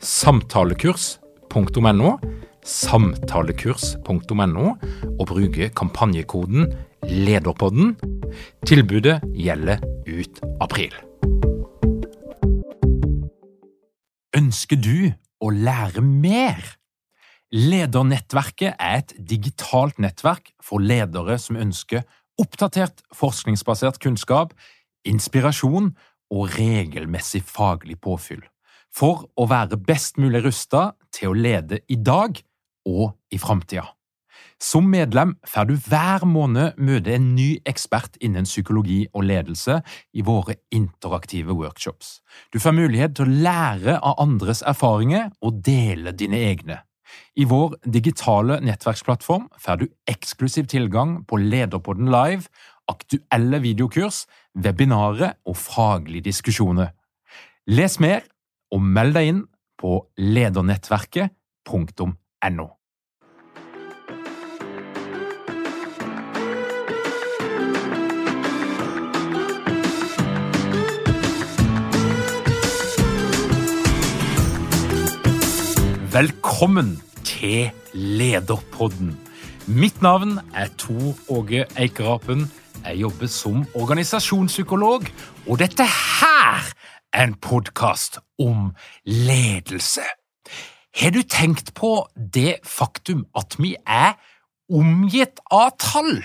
samtalekurs.no, samtalekurs.no, og bruke kampanjekoden LEDERPODDEN. Tilbudet gjelder ut april. Ønsker du å lære mer? Ledernettverket er et digitalt nettverk for ledere som ønsker oppdatert forskningsbasert kunnskap, inspirasjon og regelmessig faglig påfyll for å være best mulig rusta til å lede i dag og i framtida. Som medlem får du hver måned møte en ny ekspert innen psykologi og ledelse i våre interaktive workshops. Du får mulighet til å lære av andres erfaringer og dele dine egne. I vår digitale nettverksplattform får du eksklusiv tilgang på Lederpodden live, aktuelle videokurs, webinarer og faglige diskusjoner. Les mer og meld deg inn på ledernettverket.no. Velkommen til Lederpodden. Mitt navn er Tor Åge Eikerapen. Jeg jobber som organisasjonspsykolog, og dette her en podkast om ledelse. Har du tenkt på det faktum at vi er omgitt av tall?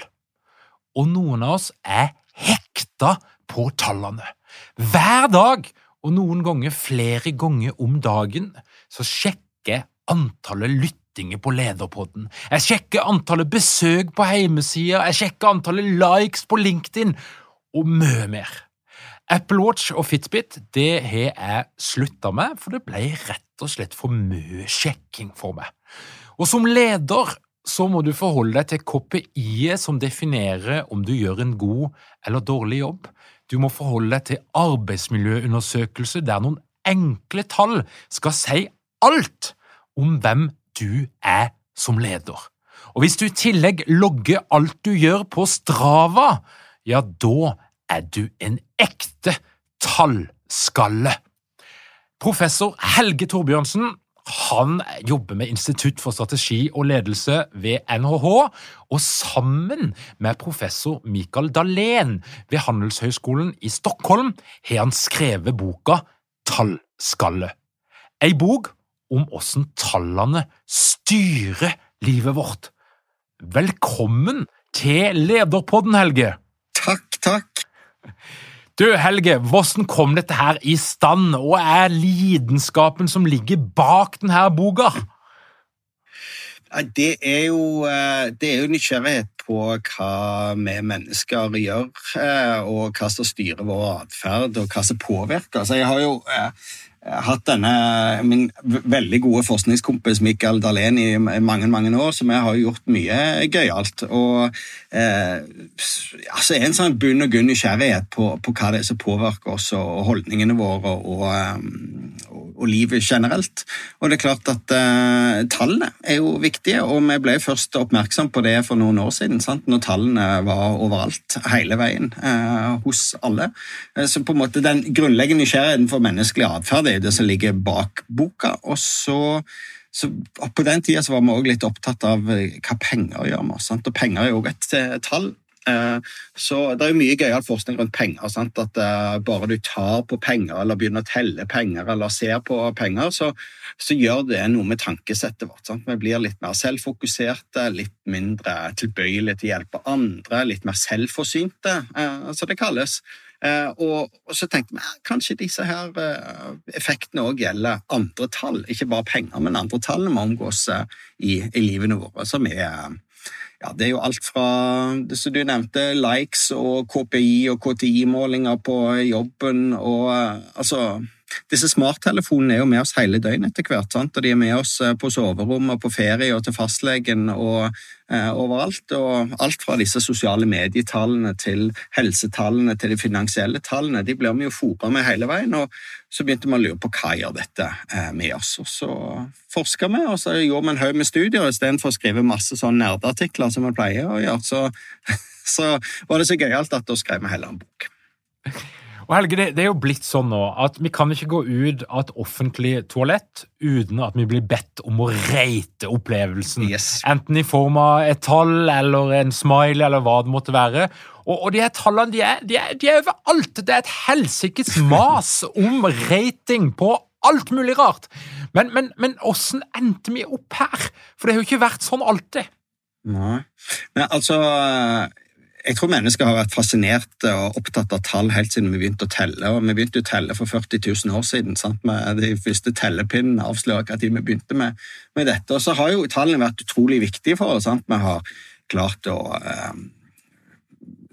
Og noen av oss er hekta på tallene. Hver dag, og noen ganger flere ganger om dagen, så sjekker jeg antallet lyttinger på Lederpodden. Jeg sjekker antallet besøk på hjemmesida, jeg sjekker antallet likes på LinkedIn, og mye mer. Apple Watch og Fitbit det har jeg slutta med, for det ble rett og slett for mye sjekking for meg. Og som leder så må du forholde deg til KPI-et som definerer om du gjør en god eller dårlig jobb. Du må forholde deg til arbeidsmiljøundersøkelse der noen enkle tall skal si alt om hvem du er som leder. Og hvis du i tillegg logger alt du gjør på Strava, ja, da er du en ekte tallskalle. Professor Helge Torbjørnsen han jobber med Institutt for strategi og ledelse ved NHH, og sammen med professor Mikael Dahlén ved Handelshøyskolen i Stockholm har han skrevet boka Tallskalle. Ei bok om åssen tallene styrer livet vårt. Velkommen til Lederpodden, Helge! Takk, takk. Du, Helge, hvordan kom dette her i stand, og er lidenskapen som ligger bak denne boka? Det er jo, eh, det er jo nysgjerrighet på hva vi mennesker gjør, eh, og hva som styrer vår atferd, og hva som påvirker. Så jeg har jo eh, hatt denne min veldig gode forskningskompis Mikael Dahlén i mange mange år, så vi har gjort mye gøyalt. Og eh, altså en sånn bunn og gunn nysgjerrighet på, på, hva det er som påvirker oss og holdningene våre og, og, og livet generelt. Og det er klart at eh, tallene er jo viktige, og vi ble først oppmerksom på det for noen år siden, sant? når tallene var overalt, hele veien, eh, hos alle. Eh, så på en måte den grunnleggende nysgjerrigheten for menneskelig atferd er det som ligger bak boka. Og så, så På den tida var vi òg litt opptatt av hva penger gjør med oss. Og penger er jo et tall. Eh, så det er jo mye gøyal forskning rundt penger. Sant? At uh, bare du tar på penger eller begynner å telle penger eller ser på penger, så, så gjør det noe med tankesettet vårt. Sant? Vi blir litt mer selvfokuserte, litt mindre tilbøyelige til å hjelpe andre, litt mer selvforsynte, som det kalles. Uh, og, og, så tenkte vi kanskje disse her effektene òg gjelder andre tall, ikke bare penger, men andre tall vi omgås i, i livene våre, som er ja, det er jo alt fra det som du nevnte, likes og KPI og KTI-målinger på jobben og altså disse smarttelefonene er jo med oss hele døgnet etter hvert. Sant? og De er med oss eh, på soverommet, på ferie og til fastlegen og eh, overalt. og Alt fra disse sosiale medietallene til helsetallene til de finansielle tallene. De blir vi jo fora med hele veien. og Så begynte vi å lure på hva gjør dette eh, med oss. Og Så forska vi, og så gjorde vi en haug med studier istedenfor å skrive masse sånn nerdeartikler som vi pleier å gjøre. Så, så var det så gøyalt at da skrev vi heller en bok. Og Helge, det, det, er jo blitt sånn nå at vi kan ikke gå ut av et offentlig toalett uten at vi blir bedt om å rate opplevelsen. Yes. Enten i form av et tall eller en smile eller hva det måtte være. Og, og de her tallene de er, de, er, de er overalt. Det er et helsikes mas om rating på alt mulig rart. Men, men, men åssen endte vi opp her? For det har jo ikke vært sånn alltid. Nei, Nei altså jeg tror mennesker har vært fascinert og opptatt av tall helt siden vi begynte å telle. og Vi begynte å telle for 40 000 år siden. Sant? Med de første tellepinnene avslører hva tid vi begynte med, med, dette. Og så har jo tallene vært utrolig viktige for oss. Sant? Vi har klart å eh,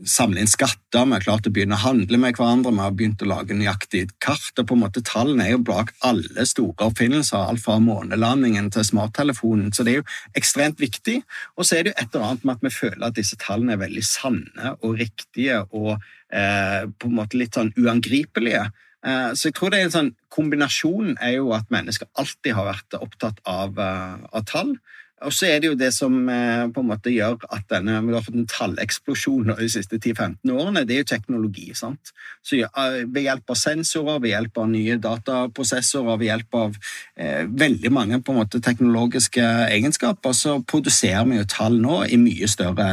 samle inn skatter, vi har klart å begynne å handle med hverandre, vi har begynt å lage nøyaktig kart. og på en måte Tallene er jo bak alle store oppfinnelser, alt fra månelandingen til smarttelefonen. Så det er jo ekstremt viktig. Og så er det jo et eller annet med at vi føler at disse tallene er veldig sanne og riktige og eh, på en måte litt sånn uangripelige. Eh, så jeg tror det er en sånn kombinasjon er jo at mennesker alltid har vært opptatt av, uh, av tall. Og så er det jo det som eh, på en måte gjør at denne, vi har fått en talleksplosjon de siste 10-15 årene, det er jo teknologi. sant? Så Ved hjelp av sensorer, ved hjelp av nye dataprosessorer, ved hjelp av eh, veldig mange på en måte teknologiske egenskaper, så produserer vi jo tall nå i mye større,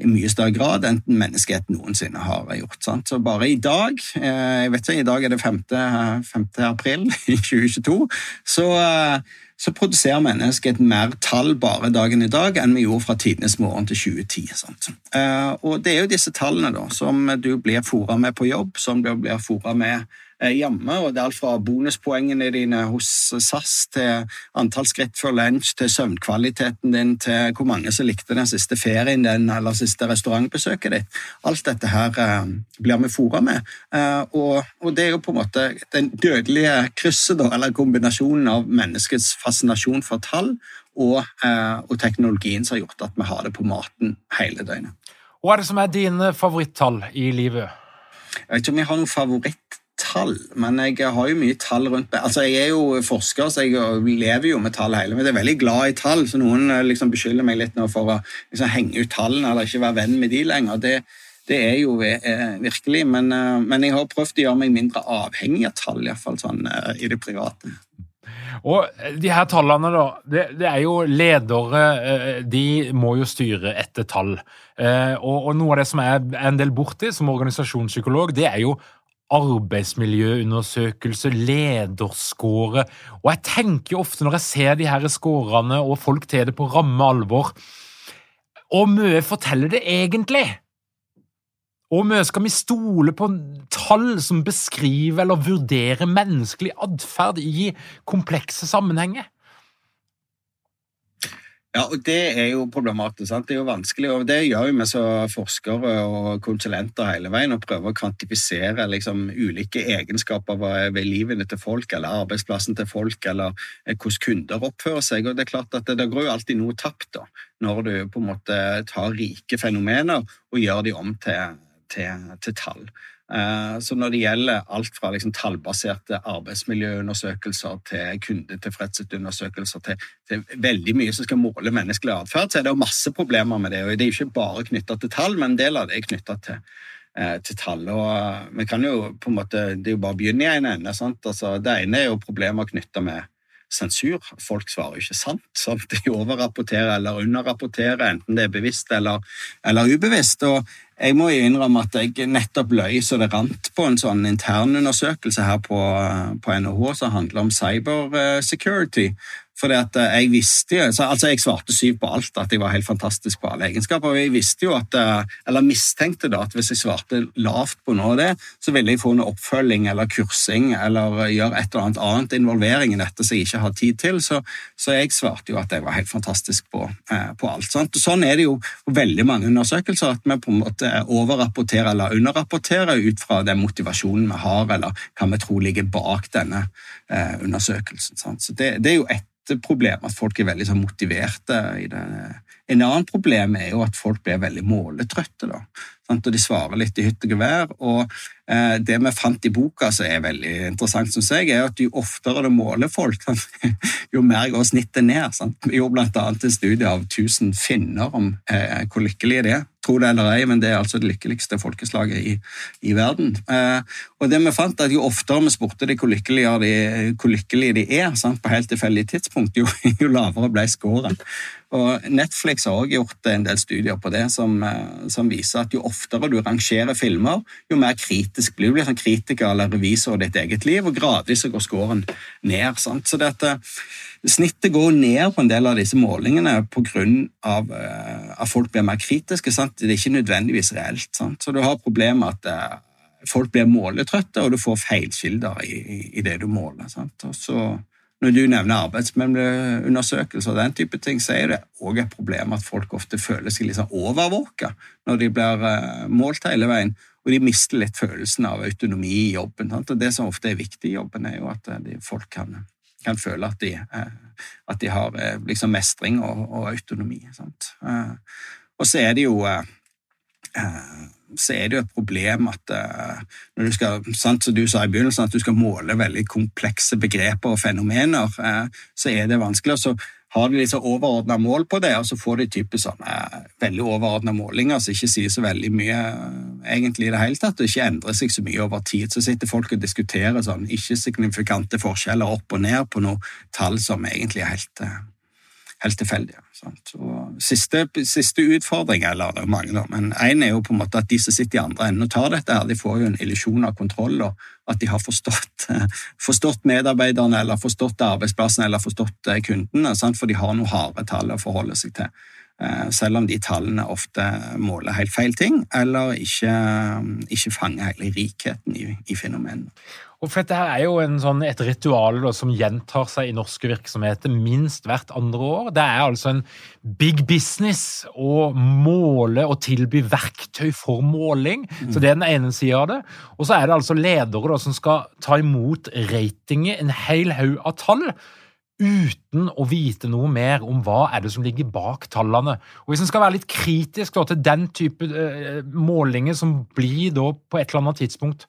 i mye større grad enn menneskeheten noensinne har gjort. sant? Så bare i dag, eh, jeg vet ikke, i dag er det 5. 5. april 2022, så eh, så produserer mennesket et mer tall bare dagen i dag enn vi gjorde fra tidenes morgen til 2010. Sant? Eh, og det er jo disse tallene da, som du blir fora med på jobb, som du blir fora med hjemme. og Det er alt fra bonuspoengene dine hos SAS til antall skritt før lunsj, til søvnkvaliteten din, til hvor mange som likte den siste ferien din eller siste restaurantbesøket ditt. Alt dette her eh, blir vi fora med. Eh, og, og, det er jo på en måte den dødelige krysset, da, eller kombinasjonen av menneskets fascinasjon for tall og, eh, og teknologien som har gjort at vi har det på maten hele døgnet. Hva er det som er dine favorittall i livet? Jeg vet ikke om jeg har noen favoritt tall, men jeg har jo mye tall rundt meg. Altså, Jeg er jo forsker, så jeg lever jo med tall hele Men jeg er veldig glad i tall, så noen eh, liksom beskylder meg litt nå for å liksom, henge ut tallene eller ikke være venn med de lenger. Det, det er jo eh, virkelig, men, eh, men, jeg har prøvd å gjøre meg mindre avhengig av tall, iallfall sånn eh, i det private. Og de her tallene, da. Det, det, er jo ledere eh, De må jo styre etter tall. Og, og noe av det som er en del borti som organisasjonspsykolog, det er jo arbeidsmiljøundersøkelse, lederscore. Og jeg tenker ofte når jeg ser de her scorene og folk til det på ramme alvor Hvor mye forteller det egentlig? Hvor mye skal vi stole på tall som beskriver eller vurderer menneskelig atferd i komplekse sammenhenger? Ja, og Det er jo problematisk. Sant? Det er jo vanskelig, og det gjør vi som forskere og konsulenter hele veien. Å prøve å kvantifisere liksom, ulike egenskaper ved livene til folk, eller arbeidsplassen til folk, eller eh, hvordan kunder oppfører seg. og Det er klart at det, det går jo alltid noe tapt da, når du på en måte tar rike fenomener og gjør de om til, til, til tall. Eh, så når det gjelder alt fra liksom tallbaserte arbeidsmiljøundersøkelser til kundetilfredshetsundersøkelser til, til veldig mye som skal måle menneskelig atferd, så er det jo masse problemer med det. og Det er jo ikke bare knytta til tall, men en del av det er knytta til, eh, til tall. og eh, vi kan jo på en måte, Det er jo bare å begynne i en ende. sant? Altså, det ene er jo problemer knytta med sensur. Folk svarer jo ikke sant. sant? De overrapporterer eller underrapporterer, enten det er bevisst eller, eller ubevisst. og jeg må jo innrømme at jeg nettopp løy så det rant på en sånn internundersøkelse her på, på NHH som handler om cybersecurity. Fordi at eh, jeg visste jo, altså Jeg svarte syv på alt, at jeg var helt fantastisk på alle egenskaper. og Jeg visste jo at, eh, eller mistenkte da at hvis jeg svarte lavt på noe av det, så ville jeg få noe oppfølging eller kursing eller gjøre et eller annet annet involvering i dette som jeg ikke har tid til. Så, så jeg svarte jo at jeg var helt fantastisk på, eh, på alt. Sant? Sånn er det jo på veldig mange undersøkelser, at vi på en måte overrapporterer eller underrapporterer ut fra den motivasjonen vi har, eller hva vi tror ligger bak denne eh, undersøkelsen. Sant? Så det, det er jo ett problem at folk er veldig så, motiverte i det. En annen problem er jo at folk blir veldig måletrøtte. da, sant? og De svarer litt i hytt og gevær. og eh, Det vi fant i boka som er veldig interessant, synes jeg, er at jo oftere du måler folk, sant? jo mer går snittet ned. Sant? Vi gjorde bl.a. en studie av 1000 finner om eh, hvor lykkelige de er. Tro det eller ei, men det er altså det lykkeligste folkeslaget i, i verden. Eh, og det vi fant at Jo oftere vi spurte de hvor lykkelige de, hvor lykkelige de er, sant? på helt tilfeldig tidspunkt, jo, jo lavere ble scoren. Og Netflix har også gjort en del studier på det som, eh, som, viser at jo oftere du rangerer filmer, jo mer kritisk blir du. blir sånn kritiker eller revisor av ditt eget liv, og gradvis går scoren ned. Sant? Så dette, Snittet går ned på en del av disse målingene pga. Eh, at folk blir mer kritiske. Sant? Det er ikke nødvendigvis reelt. Sant? Så du har problemet at eh, folk blir måletrøtte, og du får feilkilder i, i det du måler. Sant? Og så når du nevner arbeidsmiljøundersøkelser og den type ting, så er det òg et problem at folk ofte føler seg litt sånn overvåka når de blir eh, målt hele veien, og de mister litt følelsen av autonomi i jobben. Sant? Og Det som ofte er viktig i jobben, er jo at eh, folk kan, kan føle at de, eh, at de har liksom mestring og, og autonomi. Sant? Og så er det jo så er det jo et problem at uh, når du skal, sant, som du sa i begynnelsen, at du skal måle veldig komplekse begreper og fenomener, uh, så er det vanskelig. Og så har de disse overordna mål på det, og så får de typisk sånne uh, veldig overordna målinger som ikke sier så veldig mye egentlig i det hele tatt, og ikke endrer seg så mye over tid. Så sitter folk og diskuterer sånn ikke-signifikante forskjeller opp og ned på noen tall som egentlig er helt, helt tilfeldige. Siste, siste, utfordring, eller det er mange, da, men én er jo på en måte at de som sitter i andre enden og tar dette, her, de får jo en illusjon av kontroll, og at de har forstått, forstått medarbeiderne eller forstått arbeidsplassen eller forstått eh, kundene, sant? for de har noe harde tall å forholde seg til. Eh, selv om de tallene ofte måler helt feil ting, eller ikke, ikke fanger hele rikheten i, i fenomenene. Og for Dette her er jo sånn, et ritual da, som gjentar seg i norske virksomheter minst hvert andre år. Det er altså en big business å måle og tilby verktøy for måling. Mm. Så Det er den ene sida av det. Og så er det altså ledere da, som skal ta imot ratinger, en hel haug av tall uten å vite noe mer om hva er det som ligger bak tallene. Og Hvis en skal være litt kritisk da, til den type eh, målinger som blir da på et eller annet tidspunkt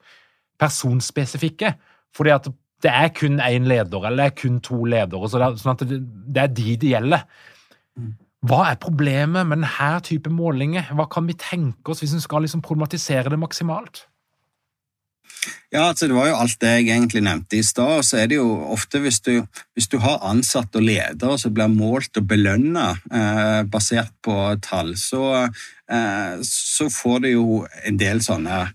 personspesifikke, fordi at det er kun én leder eller det er kun to ledere, så det er, sånn at det, det er de det gjelder. Mm. Hva er problemet med denne type målinger? Hva kan vi tenke oss hvis vi skal liksom problematisere det maksimalt? Ja, altså Det var jo alt det jeg egentlig nevnte i stad. Så er det jo ofte hvis du, hvis du har ansatte og ledere som blir målt og belønna eh, basert på tall, så, eh, så får du jo en del sånne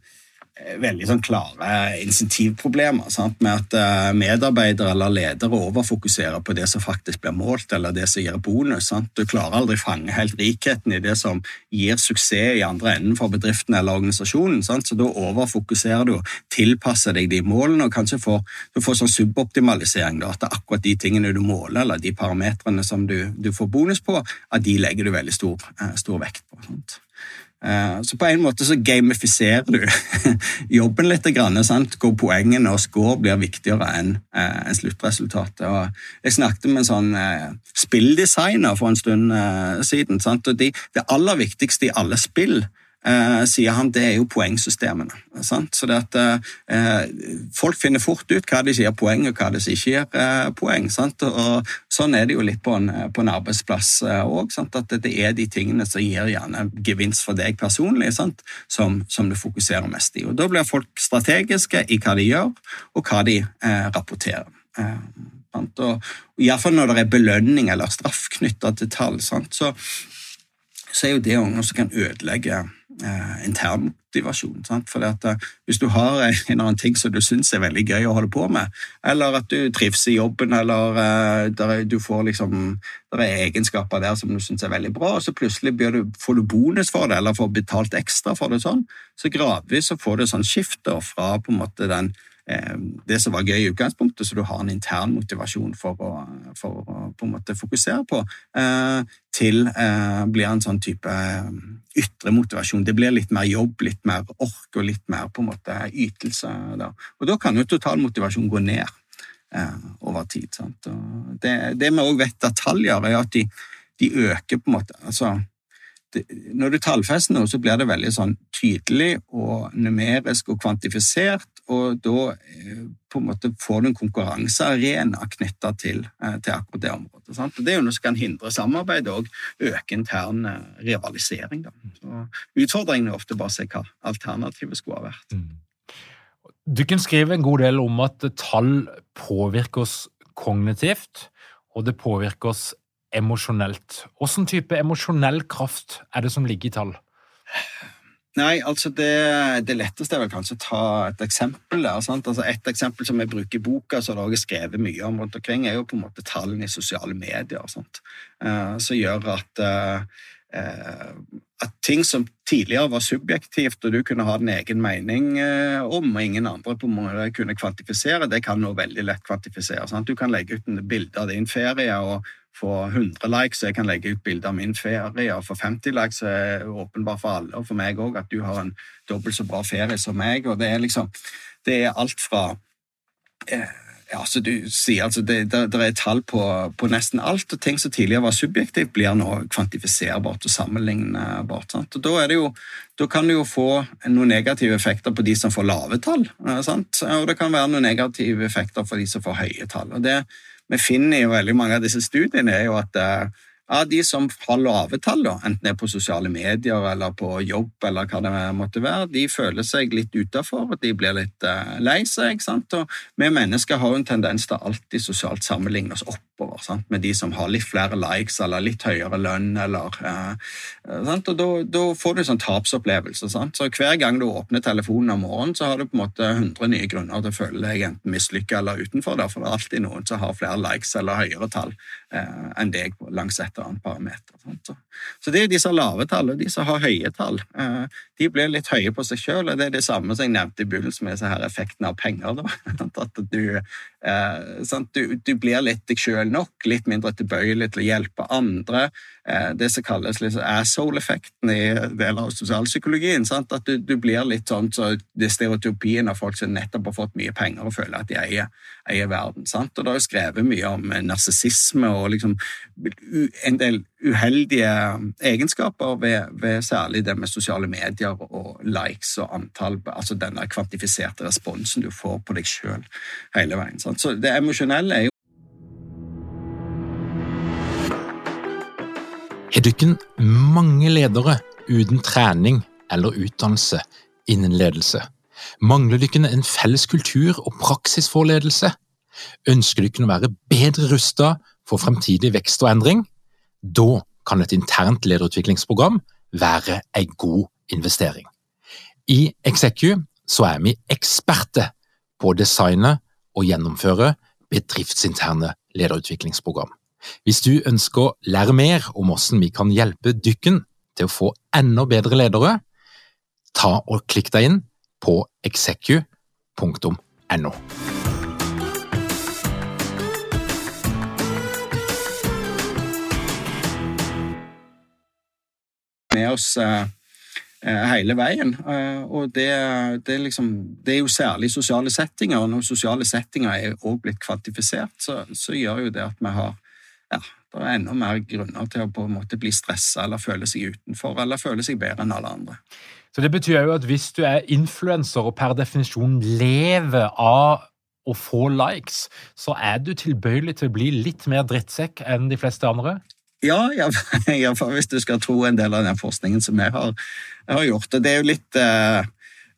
veldig sånn klare insentivproblemer sant? med at eh, medarbeidere eller ledere overfokuserer på det som faktisk blir målt, eller det som gir bonus. Sant? Du klarer aldri fange helt rikheten i det som gir suksess i andre enden for bedriften eller organisasjonen. Sant? Så da overfokuserer du og tilpasser deg de målene, og kanskje får, du får sånn suboptimalisering. Da, at akkurat de tingene du måler, eller de parametrene som du, du får bonus på, at de legger du veldig stor, eh, stor vekt på. Sant? Eh, så på en måte så gamifiserer du jobben litt, sant? hvor poengene og score blir viktigere enn en sluttresultatet. jeg snakket med en sånn eh, spilldesigner for en stund siden. Sant? og de, Det aller viktigste i alle spill eh, sier han, det er jo poengsystemene. Sant? Så det at eh, Folk finner fort ut hva de sier poeng, og hva de ikke gir eh, poeng. Sant? Og Sånn er det jo litt på en, på en arbeidsplass òg. Eh, at det er de tingene som gir gjerne gevinst for deg personlig, sant? Som, som du fokuserer mest i. Og Da blir folk strategiske i hva de gjør, og hva de eh, rapporterer. Eh, Sant? Og, og Iallfall når det er belønning eller straff knytta til tall, sant? Så, så er jo det noe som kan ødelegge eh, intern motivasjon. Sant? Fordi at eh, Hvis du har en eller annen ting som du syns er veldig gøy å holde på med, eller at du trives i jobben, eller eh, der du får liksom, der er egenskaper der som du syns er veldig bra, og så plutselig du, får du bonus for det, eller får betalt ekstra for det, sånn, så gradvis så får du sånn skifte fra på en måte den det som var gøy i utgangspunktet, så du har en intern motivasjon for å, for å på en måte fokusere på, eh, til eh, blir en sånn type ytre motivasjon. Det blir litt mer jobb, litt mer ork og litt mer på en måte ytelse. Da. Og da kan jo total motivasjon gå ned over tid. Sant? Og det, det vi òg vet at tall gjør, er at de, de øker på en måte altså når du tallfester noe, så blir det veldig sånn tydelig og numerisk og kvantifisert, og da eh, på en måte får du en konkurransearena knytta til, eh, til, akkurat det området. Sant? Og det er jo noe som kan hindre samarbeid og øke intern eh, rivalisering. Så utfordringen er ofte bare å se hva alternativet skulle ha vært. Mm. Du kan skrive en god del om at tall påvirker oss kognitivt, og det påvirker oss emosjonelt. Hvilken type emosjonell kraft er det som ligger i tall? Nei, altså det, det, letteste er vel kanskje å ta et eksempel. der, sant? Altså Et eksempel som jeg bruker i boka, som det er skrevet mye om rundt omkring, er jo på en måte tallene i sosiale medier. Sant? Uh, som gjør at, uh, at ting som tidligere var subjektivt, og du kunne ha din egen mening om, og ingen andre på måte kunne kvantifisere, det kan nå veldig lett kvantifisere. Sant? Du kan legge ut en bilde av din ferie og få 100 likes, jeg kan legge ut bilde av min ferie. Og få 50 likes er åpenbart for alle, og for meg òg, at du har en dobbelt så bra ferie som meg. Og det er liksom Det er alt fra eh, ja, så du sier altså det, det, det er tall på, på, nesten alt, og ting som tidligere var subjektivt, blir nå kvantifiserbart og sammenlignbart. Sant? Og da, er det jo, da kan du jo få noen negative effekter på de som får lave tall, sant? og det kan være noen negative effekter for de som får høye tall. og det vi finner i veldig mange av disse studiene, er jo at eh, av de som har lave tall, enten det er på sosiale medier eller på jobb, eller hva det måtte være, de føler seg litt utafor, de blir litt uh, lei seg. Sant? Og vi mennesker har jo en tendens til alltid sosialt sammenligne oss oppover sant? med de som har litt flere likes eller litt høyere lønn. Eller, uh, og da, da, får du en sånn tapsopplevelse. Sant? Så Hver gang du åpner telefonen om morgenen, så har du på en måte 100 nye grunner til å føle deg enten mislykka eller utenfor. Der, for det er alltid noen som har flere likes eller høyere tall enn deg langs et annet parameter. Sant? Så det er de som har lave tall, og de som har høye tall. De blir litt høye på seg sjøl, og det er det samme som jeg nevnte i begynnelsen med effekten av penger. Da. At du, du, du blir litt deg sjøl nok, litt mindre tilbøyelig til å hjelpe andre. Eh, det som kalles liksom asshole-effekten i deler av sosialpsykologien. Sant? At du, du, blir litt sånn så det stereotypien av folk som nettopp har fått mye penger og føler at de eier, eier verden. Sant? Og Det er jo skrevet mye om narsissisme og liksom en del uheldige egenskaper ved, ved, særlig det med sosiale medier og likes og antall Altså denne kvantifiserte responsen du får på deg sjøl hele veien. Sant? Så det emosjonelle er jo dykken mange ledere uten trening eller utdannelse innen ledelse? Mangler dykken en felles kultur og praksis for ledelse? Ønsker dykken å være bedre rustet for fremtidig vekst og endring? Da kan et internt lederutviklingsprogram være en god investering. I Execu så er vi eksperter på å designe og gjennomføre bedriftsinterne lederutviklingsprogram. Hvis du ønsker å lære mer om hvordan vi kan hjelpe dykken til å få enda bedre ledere, ta og klikk deg inn på execu.no. med oss eh, eh, hele veien. Eh, og det, det, er liksom, det, er jo særlig sosiale settinger. og Når sosiale settinger er også blitt kvantifisert, så, så gjør jo det at vi har ja, det er enda mer grunner til å på en måte bli stressa eller føle seg utenfor eller føle seg bedre enn alle andre. Så Det betyr jo at hvis du er influenser og per definisjon lever av å få likes, så er du tilbøyelig til å bli litt mer drittsekk enn de fleste andre? Ja, iallfall hvis du skal tro en del av den forskningen som jeg har, jeg har gjort. Og det er jo litt eh,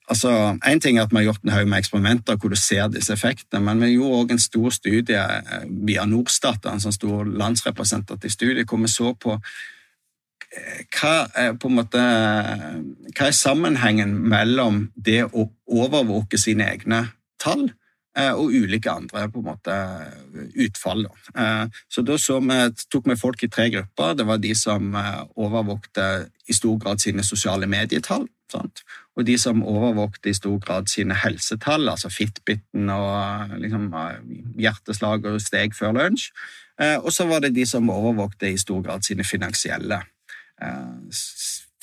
altså, En ting er at vi har gjort en haug med eksperimenter hvor du ser disse effektene, men vi gjorde òg en stor studie eh, via Norstat, en sånn stor landsrepresentativ studie, hvor vi så på eh, hva er, måte, hva er sammenhengen mellom det å overvåke sine egne tall Eh, og ulike andre på en måte utfall. Så da så vi, tok vi folk i tre grupper. Det var de som overvåkte i stor grad sine sosiale medietall. Sant? Og de som overvåkte i stor grad sine helsetall, altså Fitbiten og liksom, hjerteslag og steg før lunsj. Og så var det de som overvåkte i stor grad sine finansielle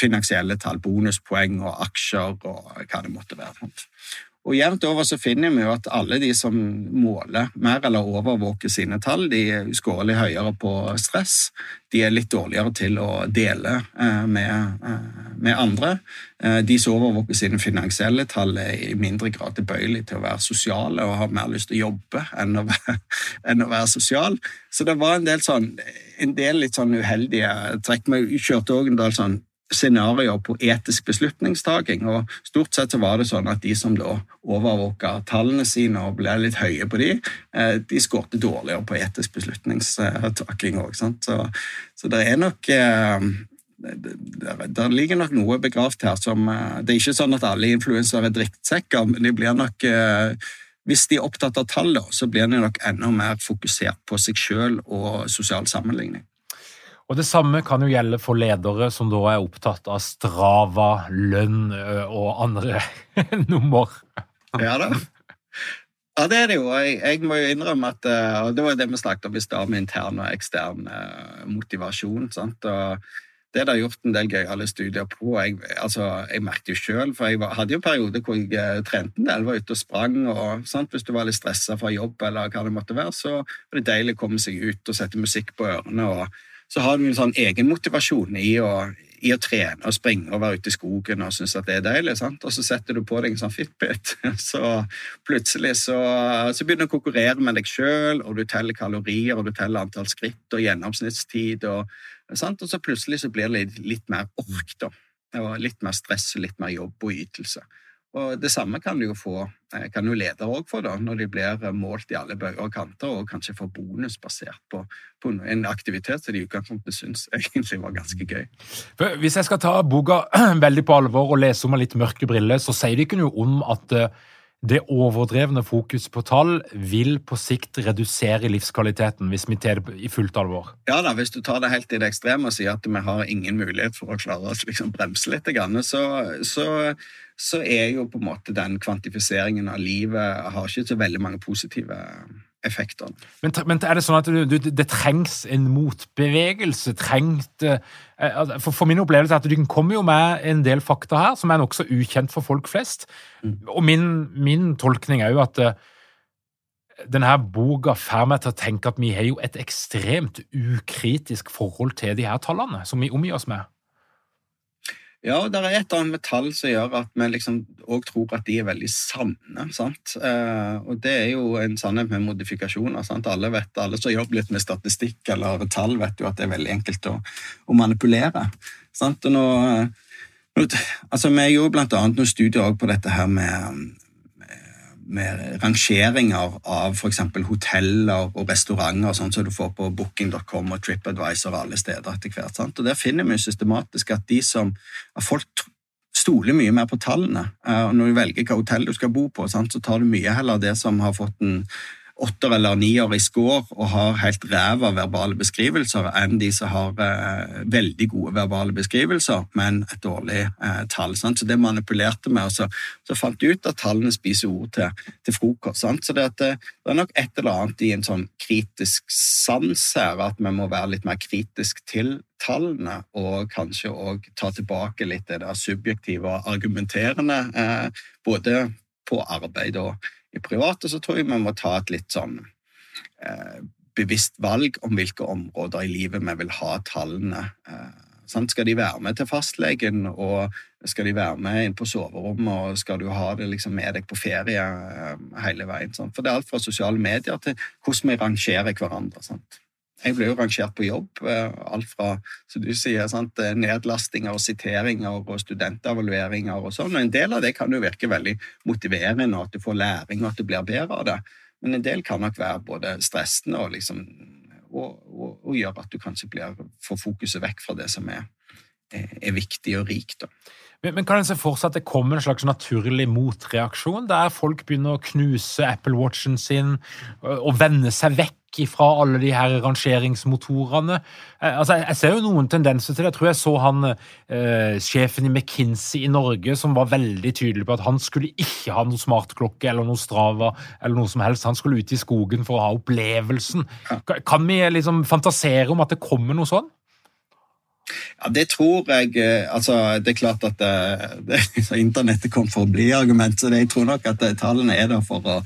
finansielle tall, bonuspoeng og aksjer og hva det måtte være. Og Jevnt over så finner vi jo at alle de som måler mer eller overvåker sine tall, de skårer litt høyere på stress. De er litt dårligere til å dele eh, med, eh, med andre. Eh, de som overvåker sine finansielle tall, er i mindre grad tilbøyelige til å være sosiale og har mer lyst til å jobbe enn å være, enn å være sosial. Så det var en del, sånn, en del litt sånn uheldige trekk. Vi kjørte òg en del sånn scenarioer på etisk beslutningstaking. og Stort sett så var det sånn at de som da overvåka tallene sine og ble litt høye på de, eh, de skårte dårligere på etisk beslutningstaking òg. Så, så det er nok det ligger nok noe begravd her som eh, Det er ikke sånn at alle influensere er drittsekker, men de blir nok hvis de er opptatt av tall, så blir de nok enda mer fokusert på seg sjøl og sosial sammenligning. Og Det samme kan jo gjelde for ledere som da er opptatt av Strava, lønn og andre nummer. Ja da. Ja, det er det jo. Jeg, jeg må jo innrømme at og Det var det vi snakket om i stad, med intern og ekstern motivasjon. sant? Og det er det gjort en del gøyale studier på. Jeg, altså, jeg merket jo sjøl, for jeg var, hadde jo en periode hvor jeg trente en del, var ute og sprang. og sant? Hvis du var litt stressa fra jobb, eller hva det måtte være, så var det deilig å komme seg ut og sette musikk på ørene. og så har du en sånn egenmotivasjon i å, i å trene og springe og være ute i skogen og synes at det er deilig. Sant? Og så setter du på deg en sånn Fitbit, så plutselig så, så begynner du å konkurrere med deg sjøl, og du teller kalorier, og du teller antall skritt og gjennomsnittstid, og, og så plutselig så blir det litt, litt mer ork, da. Og litt mer stress, og litt mer jobb og ytelse. Og Det samme kan jo få, eh, kan jo ledere òg få, da, når de blir målt i alle bøyer og kanter, og kanskje får bonus basert på, på en aktivitet som de i utgangspunktet syns egentlig var ganske gøy. Hvis jeg skal ta boka veldig på alvor og lese om med litt mørke briller, så sier de ikke noe om at uh, det overdrevne fokus på tall vil på sikt redusere livskvaliteten, hvis vi tar det i fullt alvor? Ja da, hvis du tar det helt i det ekstreme og sier at vi har ingen mulighet for å klare å liksom bremse litt, så, så, så, er jo på en måte den kvantifiseringen av livet har ikke så veldig mange positive effekter. Men, men, er det sånn at du, du, det trengs en motbevegelse? Trengt, eh, altså, for, for, min opplevelse er at du kommer jo med en del fakta her som er nokså ukjent for folk flest. Mm. Og min, min, tolkning er jo at denne boka får meg til å tenke at vi har jo et ekstremt ukritisk forhold til de her tallene som vi omgir oss med. Ja, det er et annet metall som gjør at vi liksom òg tror at de er veldig sanne. sant? Eh, og det er jo en sannhet med modifikasjoner. sant? Alle vet, alle som jobber litt med statistikk eller tall, vet jo at det er veldig enkelt å, å manipulere. sant? Og nå, nå, altså Vi gjorde annet noen studier på dette her med med rangeringer av f.eks. hoteller og restauranter, sånn som du får på booking.com og TripAdvisor og alle steder etter hvert. Sant? Og Der finner vi systematisk at de som at folk stoler mye mer på tallene. og Når du velger hva hotell du skal bo på, sant, så tar du mye heller det som har fått en åtter eller nier i score og har helt ræva verbale beskrivelser, enn de som har eh, veldig gode verbale beskrivelser, men et dårlig eh, tall. Sant? Så det manipulerte vi, og så, så, fant vi ut at tallene spiser ord til, til frokost. Sant? Så det, at, eh, det, er nok et eller annet i en sånn kritisk sans her, at vi må være litt mer kritisk til tallene, og kanskje òg ta tilbake litt det der subjektive og argumenterende, eh, både på arbeid og i private, så tror jeg vi må ta et litt sånn eh, bevisst valg om hvilke områder i livet vi vil ha tallene. Eh, sant? Skal de være med til fastlegen, og skal de være med inn på soverommet, og skal du ha det liksom med deg på ferie eh, hele veien? Sant? For det er alt fra sosiale medier til hvordan vi rangerer hverandre. Sant? Jeg ble jo rangert på jobb. eh, Alt fra som du sier, sant, eh, nedlastinger og siteringer og studentevalueringer og sånn. Og en del av det kan jo virke veldig motiverende, og at du får læring og at du blir bedre av det. Men en del kan nok være både stressende og liksom og, og, og gjøre at du kanskje blir, får fokuset vekk fra det som er, er, viktig og rik. da. Men, men kan en se for seg at det kommer en slags naturlig motreaksjon, der folk begynner å knuse Apple Watchen sin og, og vende seg vekk fra alle de her rangeringsmotorene? Eh, altså, jeg ser jo noen tendenser til det. Jeg tror jeg så han eh, sjefen i McKinsey i Norge som var veldig tydelig på at han skulle ikke ha noe smartklokke eller noe Strava eller noe som helst. Han skulle ut i skogen for å ha opplevelsen. Kan vi liksom fantasere om at det kommer noe sånn? Ja, Det tror jeg eh, altså Det er klart at det, det, internettet kom for å bli argument, så det, jeg tror nok at eh, tallene er der for å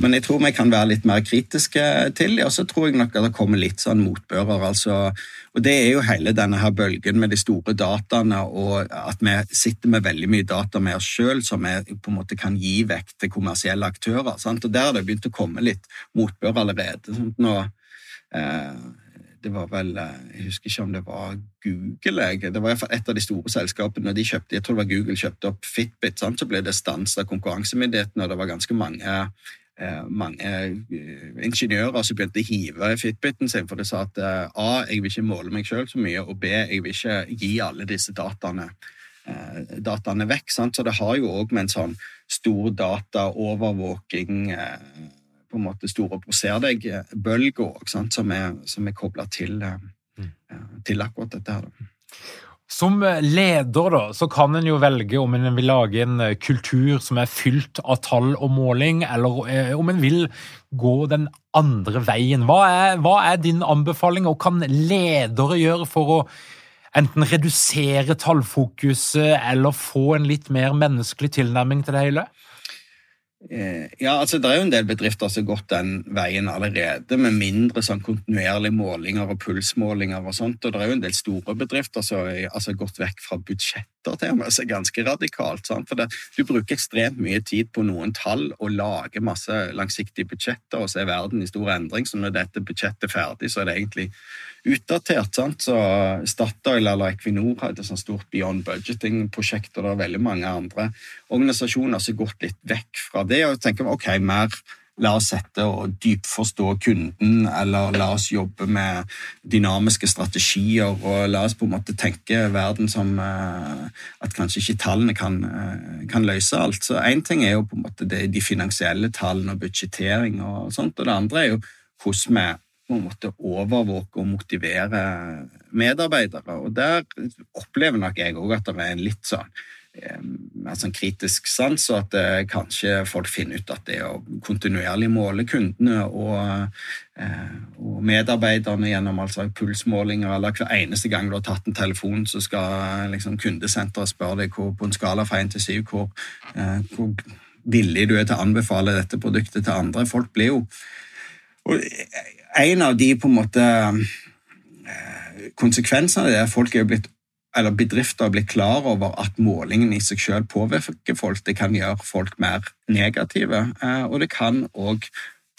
Men jeg tror vi kan være litt mer kritiske til det, og så tror jeg nok at det kommer litt sånn motbører. altså og Det er jo hele denne her bølgen med de store dataene, og at vi sitter med veldig mye data med oss sjøl som vi på en måte kan gi vekk til kommersielle aktører. Sant? Og Der har det begynt å komme litt motbør allerede. sånn at Nå, eh, det var vel eh, Jeg husker ikke om det var Google. Jeg. Det var i hvert fall et av de store selskapene. når de kjøpte, Jeg tror det var Google kjøpte opp Fitbit. Sant? Så ble det stans av konkurransemyndighetene, og det var ganske mange, eh, mange eh, ingeniører som begynte å hive Fitbiten sin, for de sa at eh, A, jeg vil ikke måle meg sjøl så mye, og B, jeg vil ikke gi alle disse dataene eh, dataene vekk. Sant? Så det har jo òg med en sånn stor dataovervåking eh, på en måte storebror deg-bølga som er, som er kobla til, eh, til akkurat dette her. da. Som leder da, så kan en jo velge om en vil lage en eh, kultur som er fylt av tall og måling, eller eh, om en vil gå den andre veien. Hva er, hva er din anbefaling, og kan ledere gjøre for å enten redusere tallfokuset eller få en litt mer menneskelig tilnærming til det hele? Eh, Ja, altså Det er jo en del bedrifter som har gått den veien allerede, med mindre sånn kontinuerlige målinger og pulsmålinger. og sånt, og Det er jo en del store bedrifter som har altså, gått vekk fra budsjetter til og med, så ganske radikalt. sant? For det, Du bruker ekstremt mye tid på noen tall og lager masse langsiktige budsjetter, og så er verden i stor endring. Så når dette budsjettet er ferdig, så er det egentlig utdatert. sant? Så Statoil eller Equinor hadde et stort Beyond Budgeting-prosjekt, og det er veldig mange andre organisasjoner som har gått litt vekk fra det og tenker ok, mer La oss sette og dypforstå kunden, eller la oss jobbe med dynamiske strategier, og la oss på en måte tenke verden som eh, at kanskje ikke tallene kan, eh, kan løse alt. Så én ting er jo på en måte det, de finansielle tallene og budsjettering, og sånt, og det andre er jo hvordan vi på en måte overvåke og motivere medarbeidere. Og der opplever nok jeg òg at det er en litt sånn eh, mer sånn kritisk sans, og at eh, kanskje folk finner ut at det å kontinuerlig måle kundene og, eh, og medarbeiderne gjennom altså pulsmålinger, eller hver eneste gang du har tatt en telefon, så skal liksom, kundesenteret spørre deg hvor, på en skala fra 1 til 7 hvor, eh, hvor villig du er til å anbefale dette produktet til andre. Folk blir jo og en av de på en måte eh, konsekvensene av det er at folk er blitt eller bedrifter blitt klar over at målingen i seg selv påvirker folk. Det kan gjøre folk mer negative, eh, og det kan òg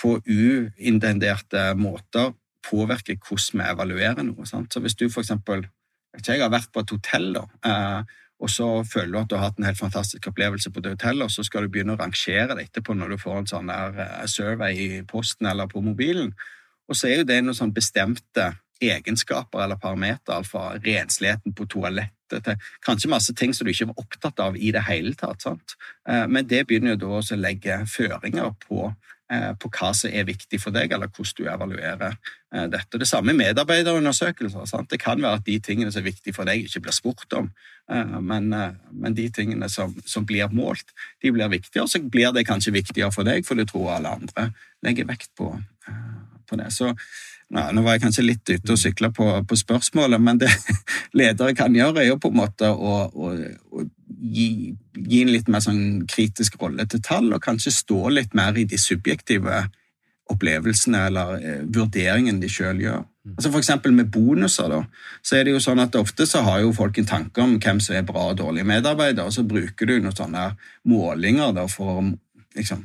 på uintenderte måter påvirke hvordan vi evaluerer noe. Sant? Så hvis du eksempel Jeg har vært på et hotell, da, eh, og så føler du at du har hatt en helt fantastisk opplevelse på det hotellet, og så skal du begynne å rangere det etterpå når du får en sånn der survey i posten eller på mobilen. Og så er jo det noen sånn bestemte egenskaper eller parametere, fra rensligheten på toalettet til kanskje masse ting som du ikke var opptatt av i det hele tatt. sant? Eh, Men det begynner jo da å legge føringer på, eh, på hva som er viktig for deg, eller hvordan du evaluerer eh, dette. Det samme med medarbeiderundersøkelser. sant? Det kan være at de tingene som er viktige for deg, ikke blir spurt om, men, men de tingene som, som blir målt, de blir viktige, og Så blir det kanskje viktigere for deg, for du tror alle andre legger vekt på, på det. Så ja, nå var jeg kanskje litt ute og sykla på, på spørsmålet, men det ledere kan gjøre, er jo på en måte å, å, å gi, gi en litt mer sånn kritisk rolle til tall, og kanskje stå litt mer i de subjektive opplevelsene eller eh, vurderingen de sjøl gjør. Altså for eksempel med bonuser, da, så er det jo sånn at ofte så har jo folk en tanke om hvem som er bra og dårlige medarbeidere, og så bruker du noen sånne målinger da for å liksom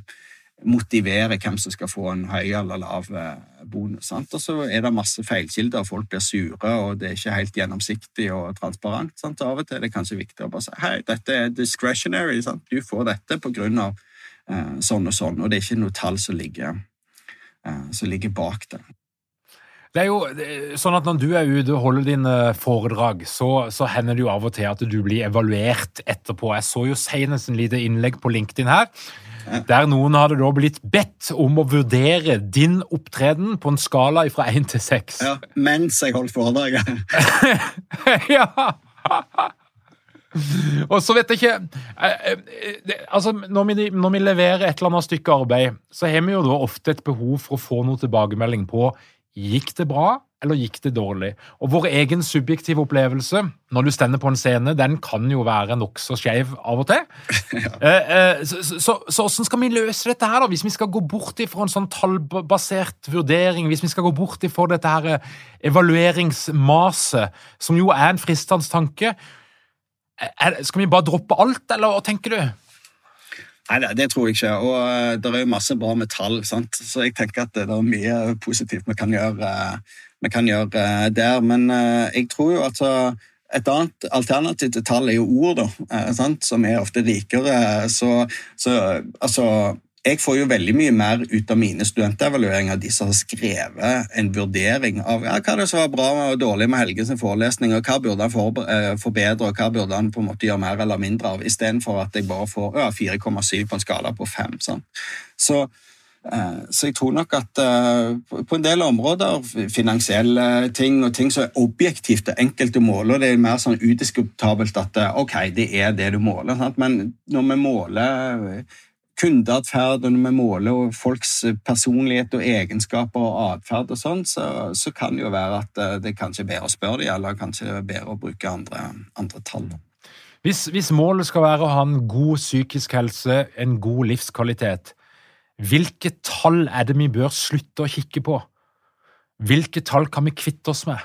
motivere hvem som skal få en høy eller lav eh, bonus. Sant? Og så er det masse feilkilder, folk blir sure, og det er ikke helt gjennomsiktig og transparent. Sant? Av og til er det kanskje viktig å bare si hei, dette er discretionary, sant? du får dette på grunn av eh, sånn og sånn, og det er ikke noe tall som ligger, eh, som ligger bak det. Det er jo sånn at Når du er ute og holder dine foredrag, så, så, hender det jo av og til at du blir evaluert etterpå. Jeg så jo senest en lite innlegg på LinkedIn her der noen hadde da blitt bedt om å vurdere din opptreden på en skala fra én til seks. Ja, mens jeg holdt foredraget. ja! Og så vet jeg ikke eh, eh, altså når vi, når vi, leverer et eller annet stykke arbeid, så har vi jo da ofte et behov for å få noe tilbakemelding på gikk det bra eller gikk det dårlig? Og vår egen subjektive opplevelse når du stender på en scene, den kan jo være nokså skeiv av og til. Ja. Eh, eh, så, så, så, hvordan skal vi løse dette her, da? Hvis vi skal gå bort ifra en sånn tallbasert vurdering, hvis vi skal gå bort ifra dette her eh, evalueringsmaset, som jo er en fristende tanke, skal vi bare droppe alt, eller hva tenker du? Nei, det tror jeg ikke. Og det er jo masse bra med tall, sant? så jeg tenker at det er mye positivt vi kan gjøre vi kan gjøre eh, der. Men eh, jeg tror jo at et annet alternativ til tall er jo ord, da, eh, som er ofte rikere. Så, så altså jeg får jo veldig mye mer ut av mine studentevalueringer de som har skrevet en vurdering av ja, hva det som var bra og dårlig med Helges forelesning, og hva burde han forbedre, og hva burde han på en måte gjøre mer eller mindre av, istedenfor at jeg bare får ja, 4,7 på en skala på 5. Sånn. Så Eh, så jeg tror nok at eh, på en del områder, finansielle ting og ting som er objektivt og enkelt å måle, og det er mer sånn udiskutabelt at eh, ok, det er det du måler. Sant? Men når vi måler kundeatferd, og når vi måler folks personlighet og egenskaper og atferd, og sånn, så, så, kan det jo være at det kanskje er bedre å spørre dem, eller kanskje det er bedre å bruke andre, andre tall. Hvis, hvis målet skal være å ha en god psykisk helse, en god livskvalitet, hvilke tall er det vi bør slutte å kikke på? Hvilke tall kan vi kvitte oss med?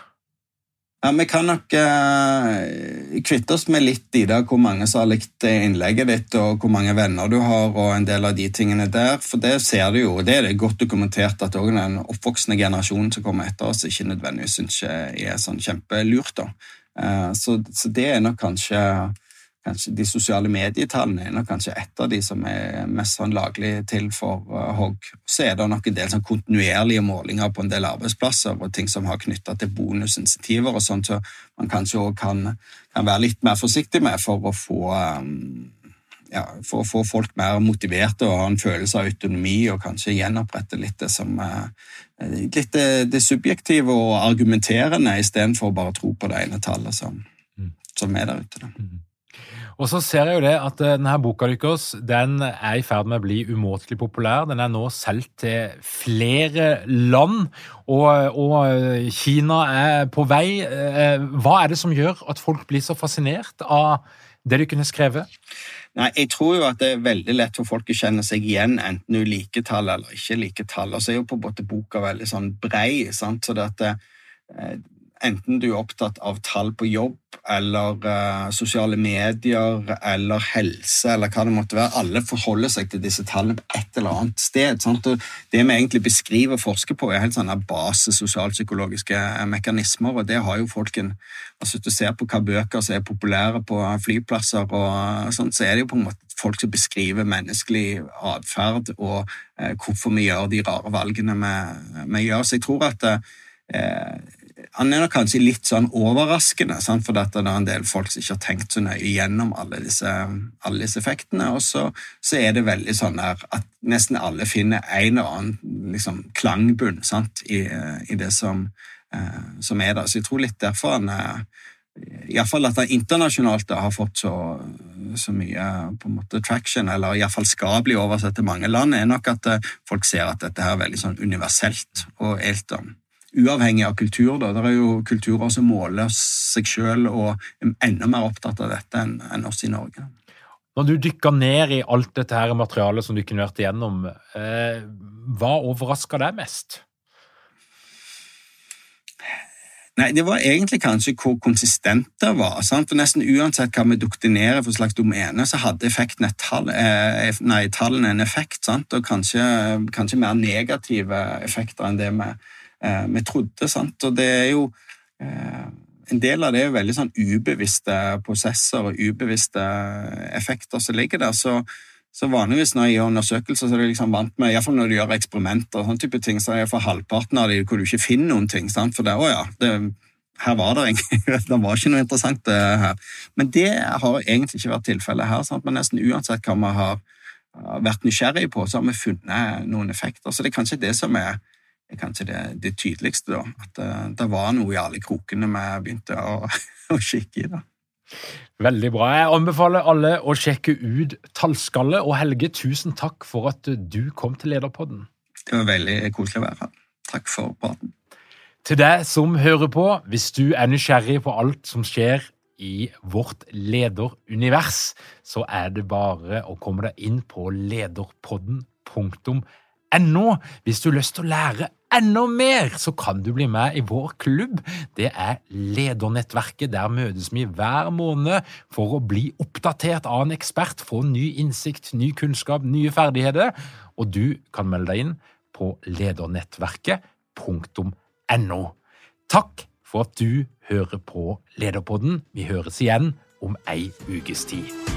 Ja, Vi kan nok eh, kvitte oss med litt i det, hvor mange som har likt innlegget ditt, og hvor mange venner du har, og en del av de tingene der. For det ser du jo, det er det godt dokumentert at òg den oppvoksende generasjonen som kommer etter oss, ikke nødvendigvis syns er sånn kjempelurt. da. Eh, så, så, det er nok kanskje kanskje De sosiale medietallene er nok kanskje et av de som er mest sånn laglig til for uh, hogg. Så er det nok en del sånn kontinuerlige målinger på en del arbeidsplasser og ting som har knytta til bonusinsentiver og sånt, så man kanskje òg kan, kan, være litt mer forsiktig med for å få um, ja, for å få folk mer motiverte og ha en følelse av autonomi og kanskje gjenopprette litt det som uh, litt det, det subjektive og argumenterende istedenfor bare å tro på det ene tallet som, mm. som er der ute. Da. Og så ser jeg jo det at eh, denne boka deres den er i ferd med å bli umåtelig populær. Den er nå solgt til flere land, og, og, eh, Kina er på vei. Eh, hva er det som gjør at folk blir så fascinert av det du kunne skrevet? Nei, Jeg tror jo at det er veldig lett for folk å kjenne seg igjen, enten du liker tall eller ikke liker tall. Og så er jo på en måte boka veldig sånn brei. sant? Så det at enten du er opptatt av tall på jobb eller uh, sosiale medier eller helse eller hva det måtte være, alle forholder seg til disse tallene på et eller annet sted. Sant? Og det vi egentlig beskriver og forsker på, er helt sånne base sosialpsykologiske mekanismer, og det har jo folk en altså Hvis du ser på hva bøker som er populære på flyplasser, og sånt, så er det jo på en måte folk som beskriver menneskelig atferd og uh, hvorfor vi gjør de rare valgene vi, vi gjør. Så jeg tror at uh, han er kanskje litt sånn overraskende, sant? for dette er en del folk som ikke har tenkt så nøye gjennom alle disse, alle disse effektene. Og så, så, er det veldig sånn at nesten alle finner en eller annen liksom, klangbunn sant? I, i det som, eh, som, er der. Så jeg tror litt derfor han eh, Iallfall at han internasjonalt har fått så, så mye på en måte traction, eller iallfall skal bli oversett til mange land, er nok at eh, folk ser at dette her er veldig sånn universelt og helt om uavhengig av kultur. Da. Det er jo kulturer som måler seg sjøl og er enda mer opptatt av dette enn, enn oss i Norge. Når du dykka ned i alt dette her materialet som du kunne vært igjennom, eh, hva overraska deg mest? Nei, det var egentlig kanskje hvor konsistent det var. Sant? For Nesten uansett hva vi doktinerer for slags domene, så hadde effekten et tall, eh, nei, tallene en effekt. Sant? Og kanskje, kanskje, mer negative effekter enn det vi, vi trodde. Sant? Og det er jo eh, En del av det er veldig sånn ubevisste prosesser og ubevisste effekter som ligger der. så så vanligvis når jeg gjør undersøkelser, så er det liksom vant med, iallfall når du gjør eksperimenter, og sånne type ting, så er det for halvparten av dem hvor du ikke finner noen ting. Sant? For det, å ja, det, her var det egentlig det var ikke noe interessant det her. Men det har egentlig ikke vært tilfellet her. Sant? Men nesten uansett hva vi har vært nysgjerrig på, så har vi funnet noen effekter. Så det er kanskje det som er, er kanskje det, det, tydeligste, da. At det, eh, det, var noe i alle krokene vi begynte å, å kikke i. da. Veldig bra. Jeg anbefaler alle å sjekke ut Tallskalle. Og Helge, tusen takk for at du kom til Lederpodden. Det var veldig koselig å være her. Takk for praten. Til deg som hører på, hvis du er nysgjerrig på alt som skjer i vårt lederunivers, så er det bare å komme deg inn på lederpodden.no hvis du har lyst til å lære enda mer, så kan du bli med i vår klubb. Det er Ledernettverket. Der møtes vi hver måned for å bli oppdatert av en ekspert, få ny innsikt, ny kunnskap, nye ferdigheter. Og du kan melde deg inn på ledernettverket.no. Takk for at du hører på Lederpodden. Vi høres igjen om ei ukes tid.